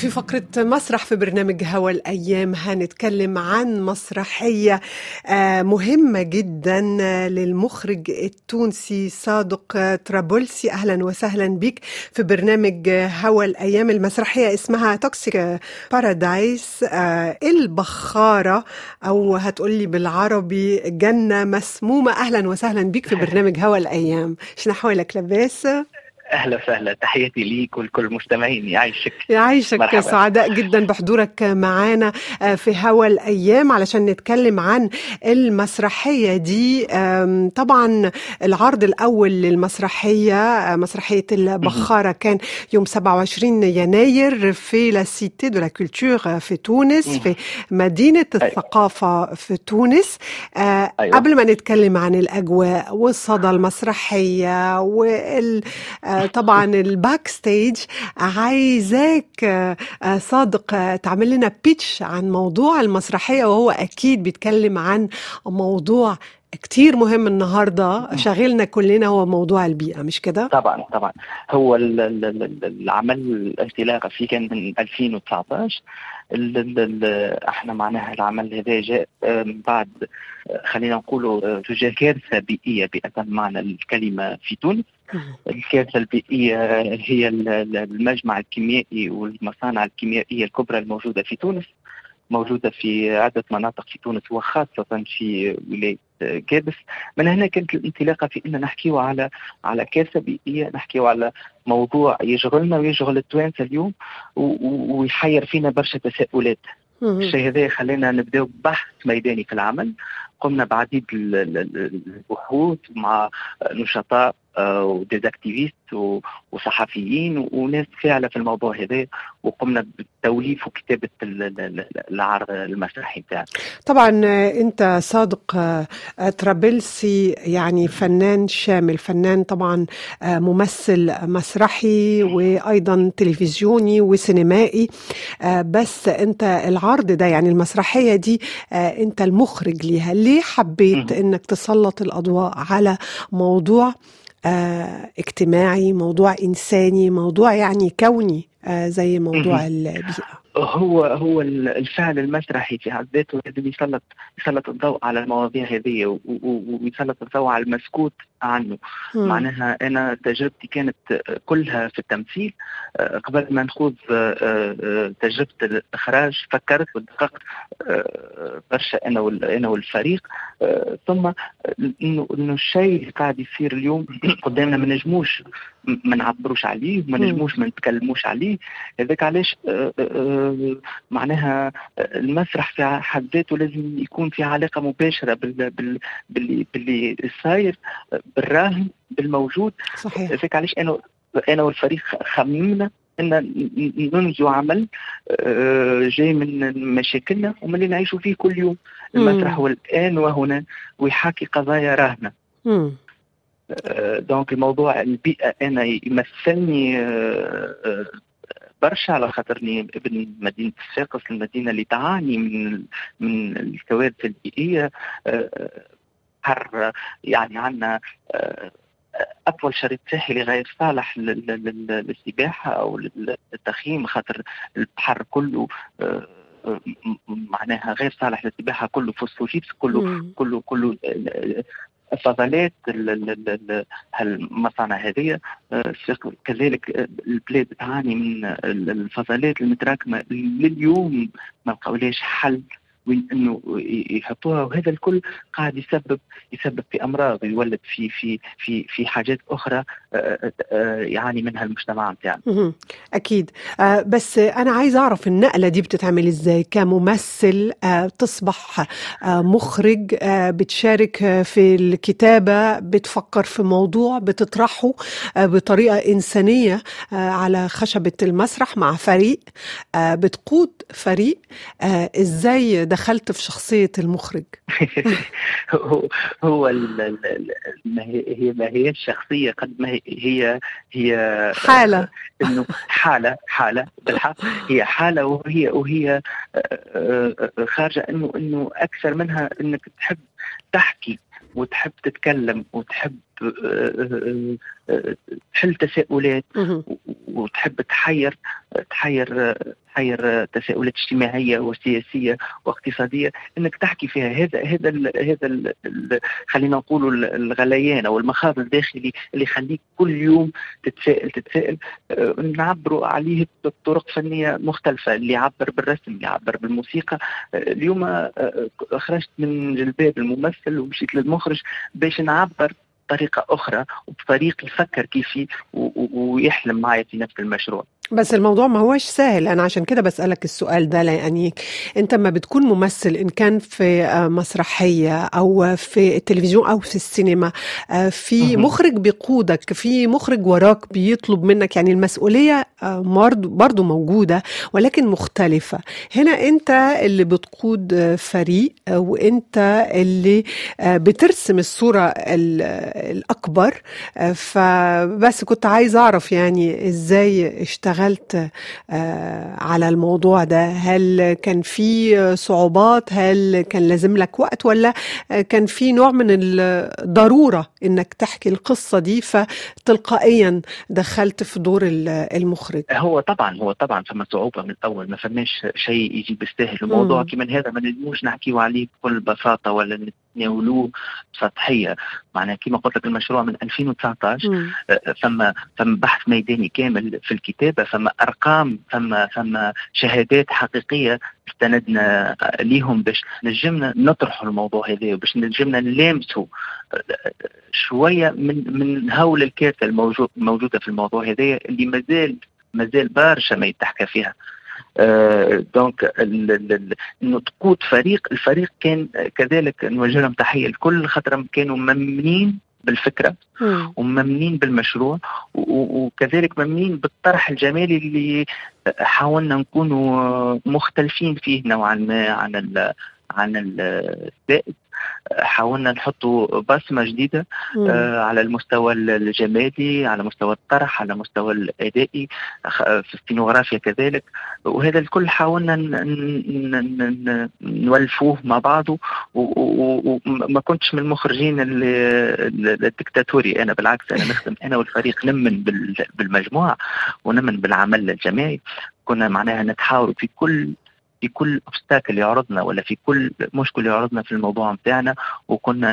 وفي فقرة مسرح في برنامج هوا الأيام هنتكلم عن مسرحية مهمة جدا للمخرج التونسي صادق طرابلسي أهلا وسهلا بك في برنامج هوا الأيام. المسرحية اسمها Toxic Paradise البخارة أو هتقولي بالعربي جنة مسمومة. أهلا وسهلا بك في برنامج هوا الأيام. شنو حوالك لاباس؟ أهلا وسهلا تحياتي ليك ولكل المستمعين يعيشك يعيشك مرحبا. سعداء جدا بحضورك معانا في هوا الأيام علشان نتكلم عن المسرحية دي. طبعا العرض الأول للمسرحية مسرحية البخارة كان يوم 27 يناير في la Cité de la Culture في تونس في مدينة الثقافة في تونس. أيوة. قبل ما نتكلم عن الأجواء والصدى المسرحية وال طبعا ال backstage عايزاك صادق تعمل لنا pitch عن موضوع المسرحية وهو أكيد بيتكلم عن موضوع كتير مهم النهارده. شاغلنا كلنا هو موضوع البيئة مش كده؟ طبعا طبعا. هو العمل الانطلاقة فيه كان من 2019 إحنا معناها العمل هذا جاء بعد خلينا نقولوا تجاه كارثة بيئية بأتم معنى الكلمة في تونس. الكارثة البيئية هي المجمع الكيميائي والمصانع الكيميائية الكبرى الموجودة في تونس موجودة في عدة مناطق في تونس وخاصة في ولاية كابس من هنا كانت الانطلاقة في ان نحكيو على على كارثة بيئية نحكيو على موضوع يشغلنا ويشغل التوانسة اليوم ويحير فينا برشا تساؤلات. الشيء هذا خلينا نبداو ببحث ميداني في العمل. قمنا بعديد البحوث مع نشطاء وديزاكتيفيست وصحفيين وناس فاعله في الموضوع هذا وقمنا بتوليف وكتابة العرض المسرحي بتاعنا. طبعا أنت صادق طرابلسي يعني فنان شامل فنان طبعا ممثل مسرحي وأيضا تلفزيوني وسينمائي. بس أنت العرض ده يعني المسرحية دي أنت المخرج ليها. ليه حبيت إنك تسلط الأضواء على موضوع آه اجتماعي موضوع إنساني موضوع يعني كوني آه زي موضوع البيئة. هو هو الفعل المسرحي في حد ذاته لازم يسلط يسلط الضوء على المواضيع هذه ويسلط الضوء على المسكوت عنه. مم. معناها أنا تجربتي كانت كلها في التمثيل. قبل ما نخوض تجربة الإخراج فكرت ودققت برشا أنا أنا والفريق. ثم انه انه الشيء اللي قاعد يصير اليوم قدامنا ما نجموش ما نعبروش عليه ما نجموش ما نتكلموش عليه. هذاك علاش معناها المسرح في حد ذاته لازم يكون في علاقة مباشرة بال بال باللي باللي صاير بالراهن بالموجود. صحيح. هذاك علاش أنا أنا والفريق خممنا أن ننجو عمل جاي من مشاكلنا ومن اللي نعيشوا فيه كل يوم. المسرح هو الان وهنا ويحاكي قضايا راهنة. دونك الموضوع البيئه أنا يمثلني برشا على خاطرني ابن مدينة الساقس المدينة اللي تعاني من من الكوارث البيئية حر يعني عندنا أطول شريط ساحلي غير صالح للسباحة أو للتخييم خاطر البحر كله معناها غير صالح للسباحة كله فوسفوجيبس كله مم. كله كله الفضلات المصانع هذه كذلك البلاد تعاني من الفضلات المتراكمة لليوم ما لقاولهاش حل. وين إنه يحطوها وهذا الكل قاعد يسبب يسبب في أمراض يولد في في في في حاجات أخرى يعاني منها المجتمع بتاعنا. أكيد. بس أنا عايز أعرف النقلة دي بتتعمل إزاي؟ كممثل تصبح مخرج بتشارك في الكتابة بتفكر في موضوع بتطرحه بطريقة إنسانية على خشبة المسرح مع فريق بتقود فريق إزاي دخلت في شخصية المخرج. هو هو ما هي ما هي الشخصية قد ما هي هي حالة. إنه حالة حالة. بالحق. هي حالة وهي وهي خارجة انه إنه أكثر منها إنك تحب تحكي وتحب تتكلم وتحب تحل تساؤلات وتحب تحير تحير تحير تساؤلات اجتماعية وسياسية واقتصادية. إنك تحكي فيها. هذا هذا ال هذا ال خلينا نقول الغليان أو المخاض الداخلي اللي يخليك كل يوم تتساءل تتساءل. نعبروا عليه بطرق فنية مختلفة. اللي يعبر بالرسم اللي يعبر بالموسيقى. اليوم خرجت من جلباب الممثل ومشيت للمخرج باش نعبر بطريقة أخرى وبطريق يفكر كيف ويحلم معي في نفس المشروع. بس الموضوع ما هوش سهل. أنا عشان كده بسألك السؤال ده يعني أنت ما بتكون ممثل إن كان في مسرحية أو في التلفزيون أو في السينما في مخرج بيقودك في مخرج وراك بيطلب منك يعني المسؤولية برضو موجودة ولكن مختلفة. هنا أنت اللي بتقود فريق وأنت اللي بترسم الصورة الأكبر فبس كنت عايز أعرف يعني إزاي اشتغل اشتغلت على الموضوع ده. هل كان في صعوبات؟ هل كان لازم لك وقت؟ ولا كان في نوع من الضرورة إنك تحكي القصة دي؟ فتلقائيا دخلت في دور المخرج. هو طبعا هو طبعا فما صعوبة من الأول. ما فماش شيء يجي بالسهل الموضوع كمان هذا ما نجموش نحكيو عليه بكل بساطة ولا نتناولوه بسطحية معناها كما قلت لك المشروع من 2019 ثم ثم بحث ميداني كامل في الكتابة ثم أرقام ثم ثم شهادات حقيقية استندنا ليهم باش نجمنا نطرحوا الموضوع هذا وباش نجمنا نلامسوا شوية من من هول الكارثة الموجود موجوده في الموضوع هذا اللي مازال مازال برشا ما يتحكى فيها. آه دونك انه تقود فريق الفريق كان كذلك نوجه لهم تحية الكل خاطر كانوا ممنين بالفكرة وممنين بالمشروع وكذلك ممنين بالطرح الجمالي اللي حاولنا نكونوا مختلفين فيه نوعا ما عن ال عن السائد حاولنا نحطوا بصمة جديدة آه على المستوى الجمالي على مستوى الطرح على مستوى الأدائي في السينوغرافيا كذلك. وهذا الكل حاولنا نولفوه مع بعضه. وما كنتش من المخرجين الدكتاتوري. أنا بالعكس أنا نخدم أنا والفريق نمن بالمجموعة ونمن بالعمل الجماعي. كنا معناها نتحاوروا في كل في كل اوبستاكل يعرضنا ولا في كل مشكل يعرضنا في الموضوع بتاعنا وكنا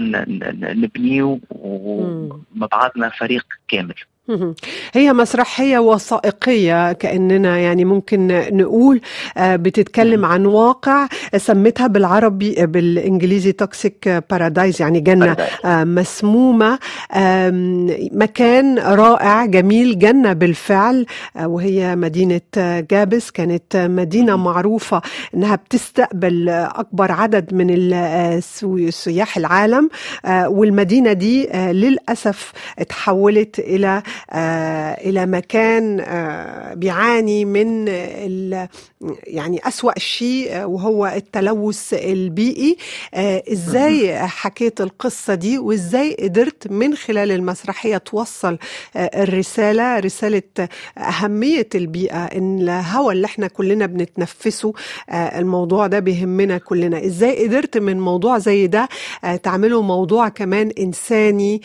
نبنيه ومع بعضنا فريق كامل. هي مسرحية وثائقية كأننا يعني ممكن نقول بتتكلم عن واقع سميتها بالعربي بالإنجليزي Toxic Paradise يعني جنة مسمومة. مكان رائع جميل جنة بالفعل. وهي مدينة جابس. كانت مدينة معروفة أنها بتستقبل أكبر عدد من سياح العالم. والمدينة دي للأسف تحولت إلى آه إلى مكان آه بيعاني من يعني أسوأ شيء وهو التلوث البيئي. آه إزاي حكيت القصة دي وإزاي قدرت من خلال المسرحية توصل الرسالة رسالة أهمية البيئة إن الهواء اللي إحنا كلنا بنتنفسه الموضوع ده بيهمنا كلنا. إزاي قدرت من موضوع زي ده تعمله موضوع كمان إنساني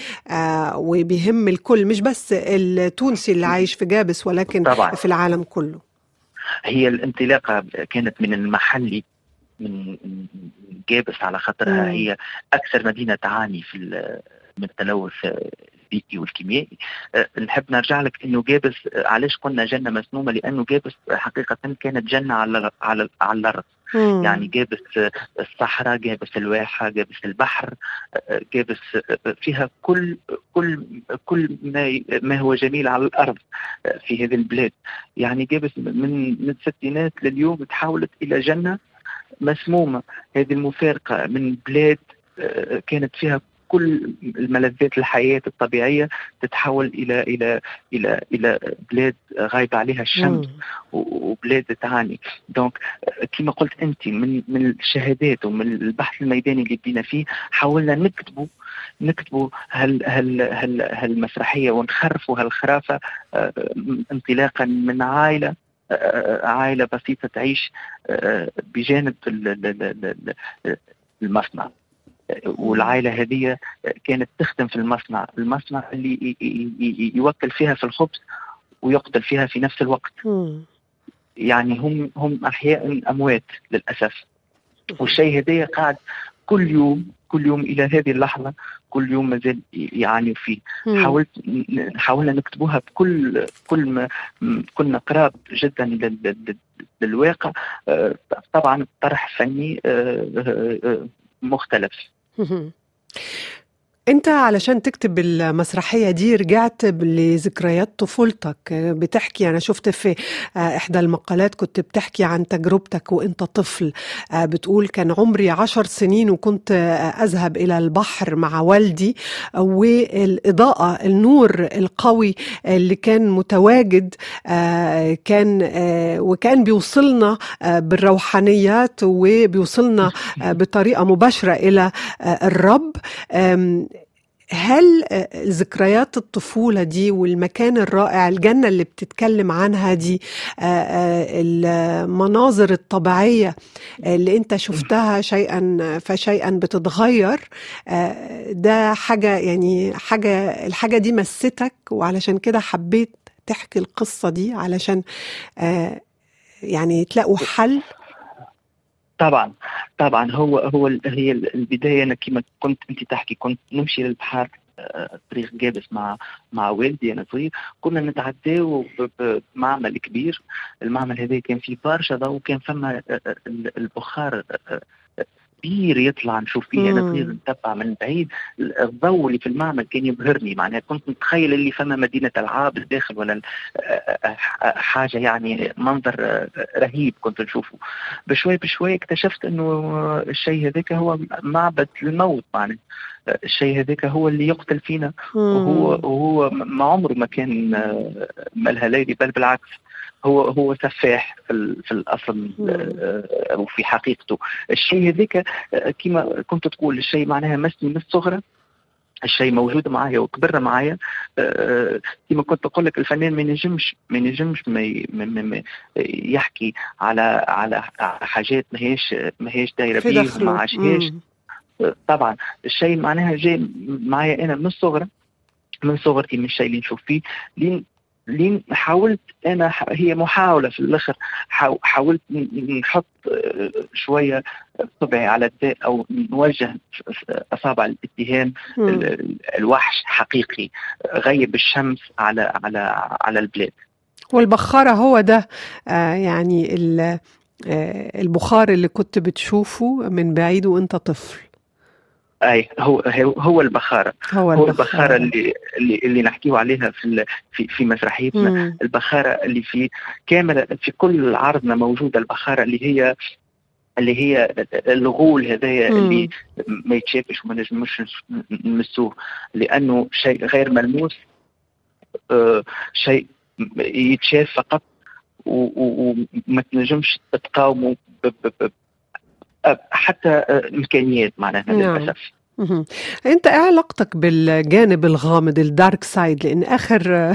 وبيهم الكل. مش بس التونسي اللي عايش في جابس ولكن طبعا. في العالم كله. هي الانطلاقة كانت من المحلي من جابس على خاطرها هي أكثر مدينة تعاني في من التلوث البيئي والكيميائي. أه نحب نرجع لك إنه جابس علاش قلنا جنة مسمومه لأنه جابس حقيقة كانت جنة على على على الأرض. يعني جابس الصحراء جابس الواحة جابس البحر جابس فيها كل كل كل ما ما هو جميل على الأرض في هذه البلاد. يعني جابس من من الستينات لليوم تحولت إلى جنة مسمومة. هذه المفارقة من بلاد كانت فيها كل الملذات الحياة الطبيعية تتحول إلى إلى إلى إلى بلاد غايبة عليها الشمس وبلاد تعاني donc كما قلت أنت من من الشهادات ومن البحث الميداني اللي بدينا فيه حاولنا نكتبوا نكتبوا هال هال هال هالمسرحية ونخرفوا هالخرافة انطلاقا من عائلة عائلة بسيطة تعيش بجانب المصنع. والعائلة هذه كانت تخدم في المصنع المصنع اللي يوكل فيها في الخبز ويقتل فيها في نفس الوقت. يعني هم هم أحياء أموات للأسف. والشيء هذا قاعد كل يوم كل يوم إلى هذه اللحظة كل يوم مازال يعاني فيه. حاولت حاولنا نكتبوها بكل كل ما كنا قراب جدا للواقع. آه، طبعا طرح فني آه، آه، مختلف. انت علشان تكتب المسرحية دي رجعت لذكريات طفولتك. بتحكي أنا شفت في إحدى المقالات كنت بتحكي عن تجربتك وأنت طفل. بتقول كان عمري عشر سنين وكنت أذهب إلى البحر مع والدي والإضاءة النور القوي اللي كان متواجد كان وكان بيوصلنا بالروحانيات وبيوصلنا بطريقة مباشرة إلى الرب. هل ذكريات الطفولة دي والمكان الرائع الجنة اللي بتتكلم عنها دي المناظر الطبيعية اللي انت شفتها شيئا فشيئا بتتغير ده حاجة يعني حاجة الحاجة دي مستك وعلشان كده حبيت تحكي القصة دي علشان يعني تلاقوا حل طبعا طبعا هو هو هي البداية أنا كما كنت أنت تحكي كنت نمشي للبحر طريق جابس مع مع والدي أنا صغير. كنا نتعداو بمعمل كبير. المعمل هذا كان فيه برشا ضوء وكان فما البخار كبير يطلع نشوف فيه. أنا صغير نتبع من بعيد. الضوء اللي في المعمل كان يبهرني. معناها كنت متخيل اللي فما مدينة العاب الداخل ولا حاجة يعني منظر رهيب كنت نشوفه. بشوي بشوي اكتشفت إنه الشيء هذاك هو معبد الموت. معناها الشيء هذاك هو اللي يقتل فينا. وهو وهو ما عمره ما كان ملها ليلي. بل بالعكس هو هو سفاح في, في الأصل وفي حقيقته. الشيء هذاك كما كنت تقول الشيء معناها مسني من الصغرى. الشيء موجود معايا وكبر معايا. كما كنت أقول لك الفنان ما ينجمش ما ينجمش ما يحكي على على حاجات ما هيش ما هيش دايرة بيه ما عاشهاش طبعا. الشيء معناها جاي معايا أنا من الصغرى. من صغرتي من الشيء اللي نشوف فيه لين لين حاولت أنا هي محاولة في الآخر حاولت نحط شوية صبعي على الداء أو نوجه أصابع الاتهام الوحش حقيقي غيب الشمس على على على البلاد. والبخارة هو ده آه يعني البخار اللي كنت بتشوفه من بعيد وأنت طفل. أي هو هو البخارة. هو, هو البخارة. اللي اللي اللي نحكيه عليها في في في مسرحيتنا. مم. البخارة اللي في كامله في كل عرضنا موجودة البخارة اللي هي اللي هي الغول هذايا اللي ما يتشافش وما نجموش نمسوه. لأنه شيء غير ملموس آه شيء يتشاف فقط وما تنجمش تقاومه حتى امكانيات معناها للأسف. أنت إيه علاقتك بالجانب الغامض ال dark side لأن آخر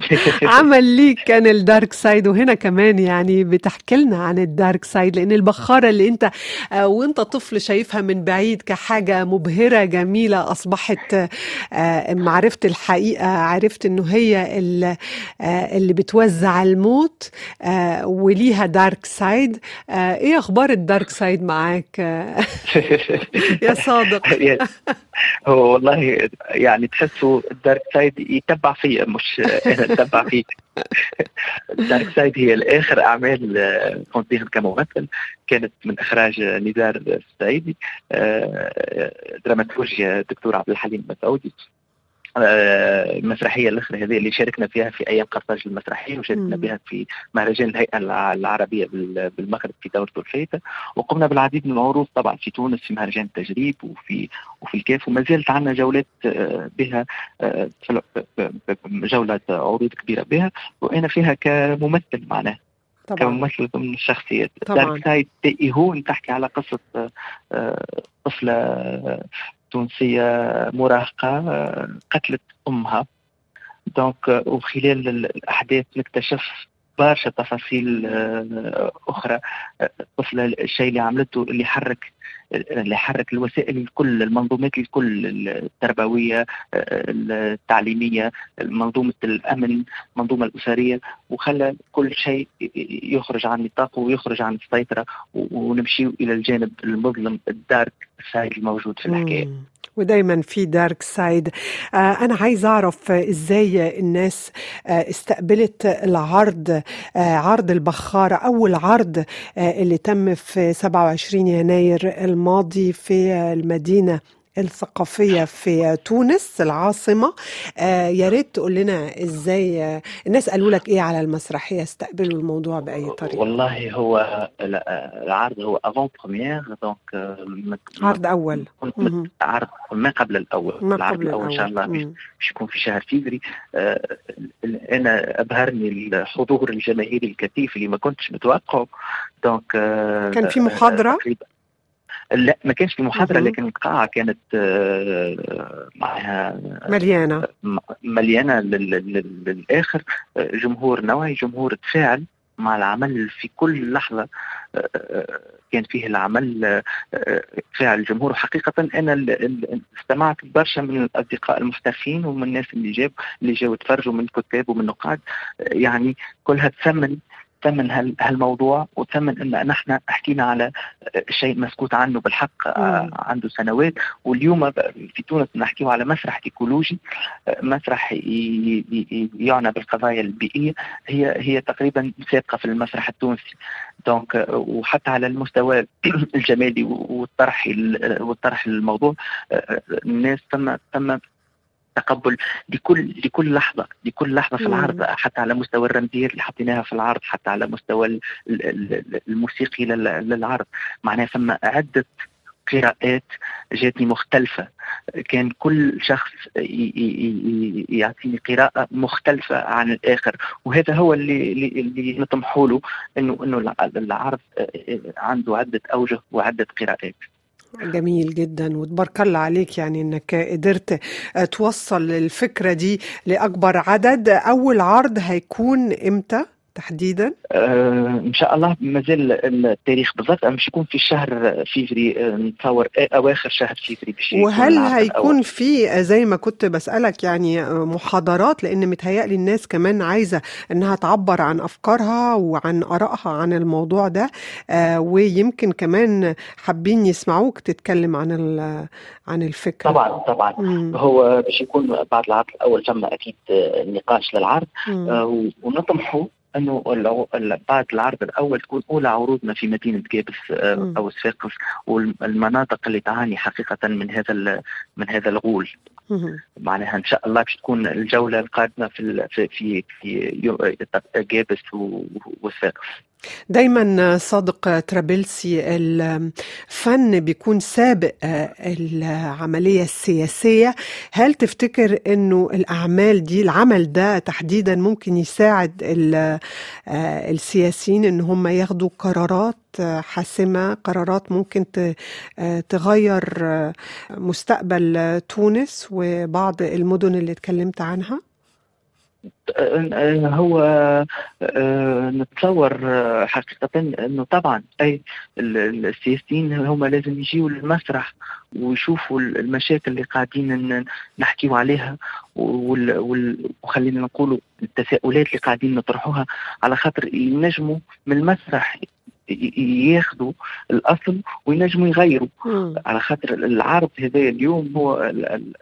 عمل ليك كان ال dark side؟ وهنا كمان يعني بتحكي لنا عن ال dark side لأن البخارة اللي أنت وأنت طفل شايفها من بعيد كحاجة مبهرة جميلة أصبحت معرفه الحقيقة عرفت إنه هي اللي بتوزع الموت وليها dark side. إيه أخبار ال dark side معاك؟ يا صادق. هو والله يعني تحسوا ال dark side يتبع فيا مش أنا اتبع فيه. dark side هي الآخر أعمال كنت فيها كممثل. كانت من إخراج نزار السعيدي دراماتورجيا الدكتور عبد الحليم مسعودي المسرحية الأخرى هذه اللي شاركنا فيها في أيام قرطاج المسرحية وشاركنا بها في مهرجان الهيئة العربية بالمغرب في دورته الفائته وقمنا بالعديد من العروض طبعا في تونس في مهرجان التجريب وفي وفي الكاف وما زالت عندنا جولات بها جوله عروض كبيرة بها. وأنا فيها كممثل معناها طبعا. كممثل ضمن الشخصيات. دارك سايد تحكي على قصة طفلة تونسية مراهقة قتلت أمها. دونك وخلال الأحداث نكتشف برشا تفاصيل أخرى. الطفله الشيء اللي عملته اللي حرك اللي حرك الوسائل الكل المنظومات الكل التربوية التعليمية منظومة الأمن المنظومه الأسرية وخلى كل شيء يخرج عن نطاقه ويخرج عن السيطرة ونمشي إلى الجانب المظلم الدارك side الموجود في الحكاية. ودايما في dark side آه أنا عايز أعرف إزاي الناس آه استقبلت العرض آه عرض البخاره أول عرض اللي تم في 27 يناير الماضي في المدينة. الثقافية في تونس العاصمة. آه يا ريت تقول لنا إزاي آه الناس قالوا لك إيه على المسرحية؟ استقبلوا الموضوع بأي طريقة؟ والله هو العرض هو avant-première donc عرض أول. عرض ما قبل الأول. ما العرض قبل الأول إن شاء الله. باش يكون في شهر فيفري آه أنا أبهرني الحضور الجماهيري الكثيف اللي ما كنتش متوقعه. donc آه كان في محاضرة؟ لا ما كانش في محاضرة. لكن القاعه كانت آه، معها م- مليانة لل- للآخر. آه، جمهور نوعي جمهور تفاعل مع العمل في كل لحظة. آه، آه، كان فيه العمل آه، آه، تفاعل الجمهور. ال- ال- استمعت برشا من الأصدقاء المحترفين ومن الناس اللي جاب اللي جاوا يتفرجوا من كتاب ومن نقاد آه، يعني كلها تثمن ثمن هال- هالموضوع وثمن إن نحن حكينا على شيء مسكوت عنه بالحق آه، مم. عنده سنوات. واليوم في تونس نحكيه على مسرح إيكولوجي آه، مسرح يعنى بالقضايا البيئية. هي هي تقريبا سابقة في المسرح التونسي. دونك آه، وحتى على المستوى الجمالي والطرح ال- والطرح الموضوع آه، الناس تم تم تقبل لكل لكل لحظة لكل لحظة في. العرض حتى على مستوى الرمزيات اللي حطيناها في العرض حتى على مستوى ال- ال- ال- الموسيقي لل- للعرض. معناها ثم عدة قراءات جاتني مختلفة. كان كل شخص يعطيني قراءة مختلفة عن الآخر. وهذا هو اللي اللي, اللي نطمح له إنه إنه الع- العرض عنده عدة أوجه وعدة قراءات. جميل جدا وتبارك الله عليك يعني إنك قدرت توصل الفكرة دي لأكبر عدد. أول عرض هيكون إمتى؟ تحديدا؟ آه إن شاء الله مازال التاريخ بالضبط مش يكون في شهر فيفري آه، نتصور أواخر شهر فيفري باش يكون وهل هيكون. في زي ما كنت بسألك يعني محاضرات لأن متهيألي الناس كمان عايزة إنها تعبر عن أفكارها وعن آرائها عن الموضوع ده آه، ويمكن كمان حابين يسمعوك تتكلم عن عن الفكرة طبعا طبعا مم. هو باش يكون بعد العرض الأول ثم أكيد آه، نقاش للعرض. آه، ونطمحوا أنه بعد العرض الأول تكون أولى عروضنا في مدينة جابس آه،. أو صفاقس والمناطق اللي تعاني حقيقة من هذا من هذا الغول. معناها إن شاء الله باش تكون الجولة القادمة في في في, جابس وصفاقس دايما صادق ترابلسي الفن بيكون سابق العملية السياسية. هل تفتكر إنه الأعمال دي العمل ده تحديدا ممكن يساعد ال- السياسيين إن هم ياخدوا قرارات حاسمة قرارات ممكن تغير مستقبل تونس وبعض المدن اللي اتكلمت عنها؟ هو آه، نتصور آه، حقيقة أنه طبعا أي ال- ال- السياسيين هم لازم يجيوا للمسرح ويشوفوا ال- المشاكل اللي قاعدين ن- نحكيوا عليها وخلينا نقولوا التساؤلات اللي قاعدين نطرحوها على خاطر ينجموا من المسرح ياخذوا الأصل وينجموا يغيروا مم. على خاطر العرض هذا اليوم هو ال- ال-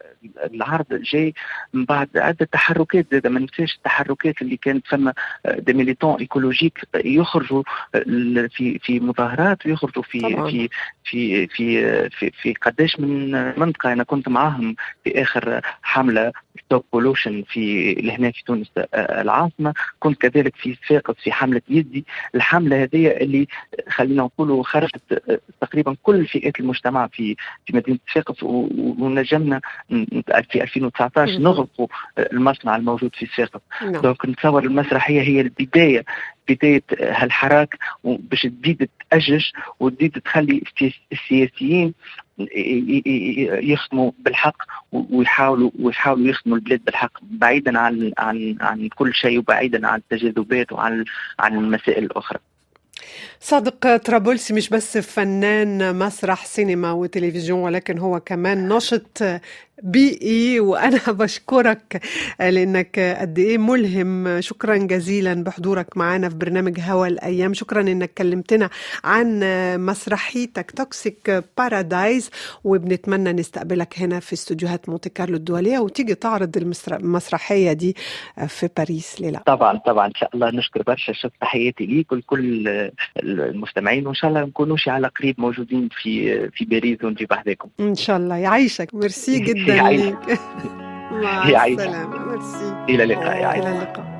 العرض جاي من بعد عدة تحركات زاد ما ننساش التحركات اللي كانت فما des militants écologiques يخرجوا ال- في في مظاهرات ويخرجوا في طبعاً. في في في في, في قداش من منطقة أنا كنت معاهم في آخر حملة Stop Pollution في لهنا في تونس آه، العاصمة كنت كذلك في صفاقس في حملة يدي الحملة هذه اللي خلينا نقولوا خرجت آه، تقريبا كل فئات المجتمع في في مدينة صفاقس و- ونجمنا في 2019 مهم. نغلقوا المصنع الموجود في صفاقس نعم. donc نتصور المسرحية هي البداية بداية هالحراك باش تزيد تأجج وتزيد تخلي السياس- السياسيين يخدموا بالحق ويحاولوا ويحاولوا يخدموا البلاد بالحق بعيدا عن عن عن كل شيء وبعيدا عن التجاذبات وعن عن المسائل الأخرى. صادق طرابلسي مش بس فنان مسرح سينما وتلفزيون ولكن هو كمان ناشط بيئي. وأنا بشكرك لأنك قد إيه ملهم. شكرا جزيلا بحضورك معنا في برنامج هوا الأيام. شكرا إنك كلمتنا عن مسرحيتك Toxic Paradise وبنتمنى نستقبلك هنا في استوديوهات مونتي كارلو الدولية وتيجي تعرض المسرحية دي في باريس. ليلى. طبعا طبعا. إن شاء الله نشكر برشا. شكر تحياتي ليك ولكل المستمعين وإن شاء الله نكونوا على قريب موجودين في في باريس ونجي بحذاكم. إن شاء الله. يعيشك. ميرسي جدا ليك. مع السلامة. ميرسي. إلى اللقاء. إلى اللقاء.